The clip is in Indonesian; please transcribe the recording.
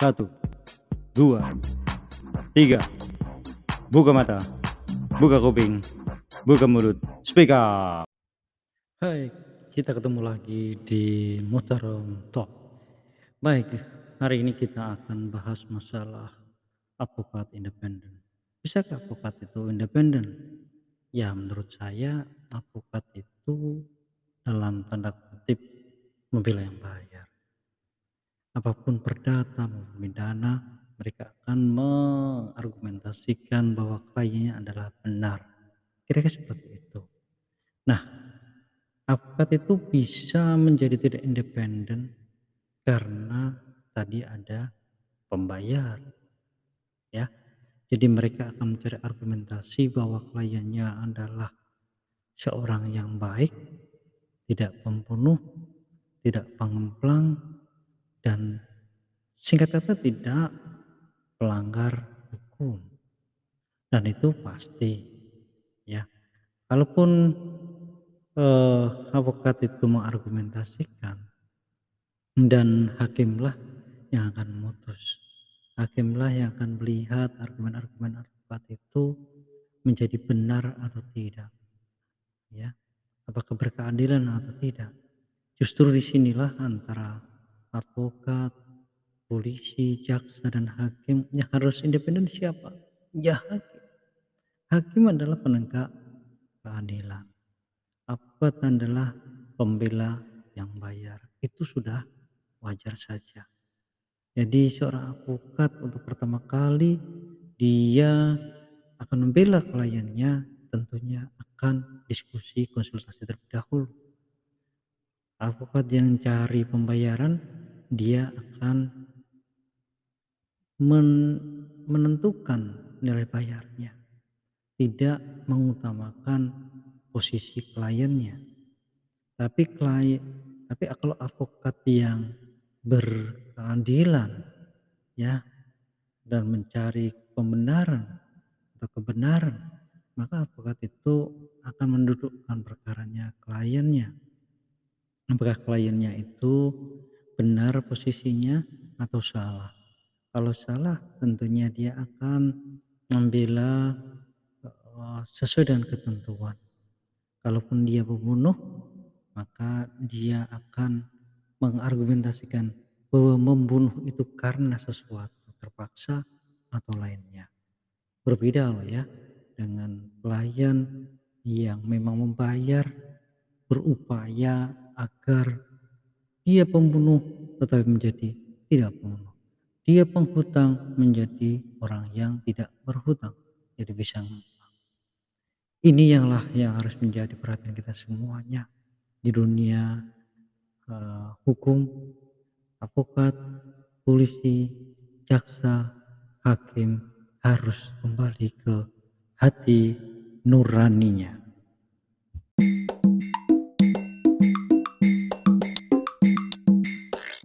Satu, dua, tiga. Buka mata, buka kuping, buka mulut, speak up. Hai, kita ketemu lagi di Mutarong Talk. Baik, hari ini kita akan bahas masalah advokat independen. Bisakah advokat itu independen? Ya, menurut saya advokat itu dalam tanda kutip membela yang bayar. Apa pun perdata maupun pidana, mereka akan mengargumentasikan bahwa kliennya adalah benar. Kira-kira seperti itu. Nah, advokat itu bisa menjadi tidak independen karena tadi ada pembayar. Ya. Jadi mereka akan mencari argumentasi bahwa kliennya adalah seorang yang baik, tidak pembunuh, tidak pengemplang, dan singkat kata tidak pelanggar hukum. Dan itu pasti ya. Kalaupun eh, advokat itu mengargumentasikan dan hakimlah yang akan memutus. Hakimlah yang akan melihat argumen-argumen advokat itu menjadi benar atau tidak. Ya. Apakah berkeadilan atau tidak. Justru di sinilah antara advokat, polisi, jaksa, dan hakim yang harus independen siapa? Ya hakim. Hakim adalah penegak keadilan. Advokat adalah pembela yang bayar. Itu sudah wajar saja. Jadi seorang advokat untuk pertama kali dia akan membela kliennya tentunya akan diskusi konsultasi terlebih dahulu. Advokat yang cari pembayaran dia akan men menentukan nilai bayarnya, tidak mengutamakan posisi kliennya. Tapi klien, tapi kalau advokat yang berkeadilan ya dan mencari pembenaran atau kebenaran, maka advokat itu akan mendudukkan perkaranya kliennya. Apakah kliennya itu benar posisinya atau salah. Kalau salah tentunya dia akan membela uh, sesuai dengan ketentuan. Kalaupun dia pembunuh, maka dia akan mengargumentasikan bahwa membunuh itu karena sesuatu terpaksa atau lainnya. Berbeda loh ya dengan pelayan yang memang membayar berupaya agar dia pembunuh tetapi menjadi tidak pembunuh. Dia penghutang menjadi orang yang tidak berhutang. Jadi bisa ngutang. Ini yanglah yang harus menjadi perhatian kita semuanya di dunia uh, hukum, advokat, polisi, jaksa, hakim harus kembali ke hati nuraninya.